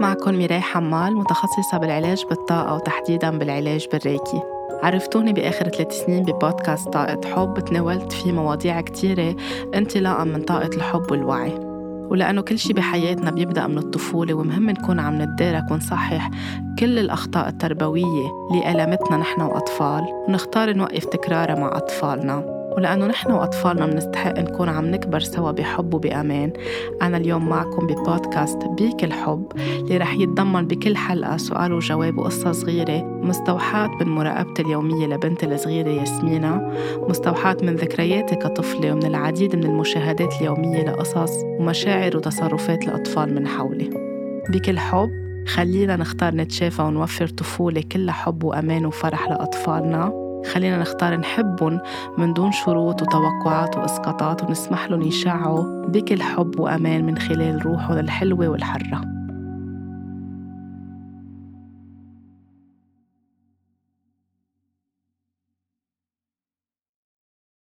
معكم ميراي حمال متخصصة بالعلاج بالطاقة وتحديدا بالعلاج بالريكي. عرفتوني بآخر ثلاث سنين ببودكاست طاقة حب تناولت فيه مواضيع كتيرة انطلاقا من طاقة الحب والوعي. ولأنه كل شي بحياتنا بيبدأ من الطفولة ومهم نكون عم نتدارك ونصحح كل الأخطاء التربوية اللي ألمتنا نحن وأطفال ونختار نوقف تكرارها مع أطفالنا. ولأنه نحن وأطفالنا بنستحق نكون عم نكبر سوا بحب وبأمان. أنا اليوم معكم ببودكاست بيك الحب اللي رح يتضمن بكل حلقة سؤال وجواب وقصة صغيرة مستوحاة من مراقبتي اليومية لبنتي الصغيرة ياسمينة مستوحاة من ذكرياتي كطفلة ومن العديد من المشاهدات اليومية لقصص ومشاعر وتصرفات الأطفال من حولي. بكل حب خلينا نختار نتشافى ونوفر طفولة كلها حب وأمان وفرح لأطفالنا. خلينا نختار نحبهم من دون شروط وتوقعات وإسقاطات ونسمح لهم يشعوا بكل حب وأمان من خلال روحهم الحلوة والحرة.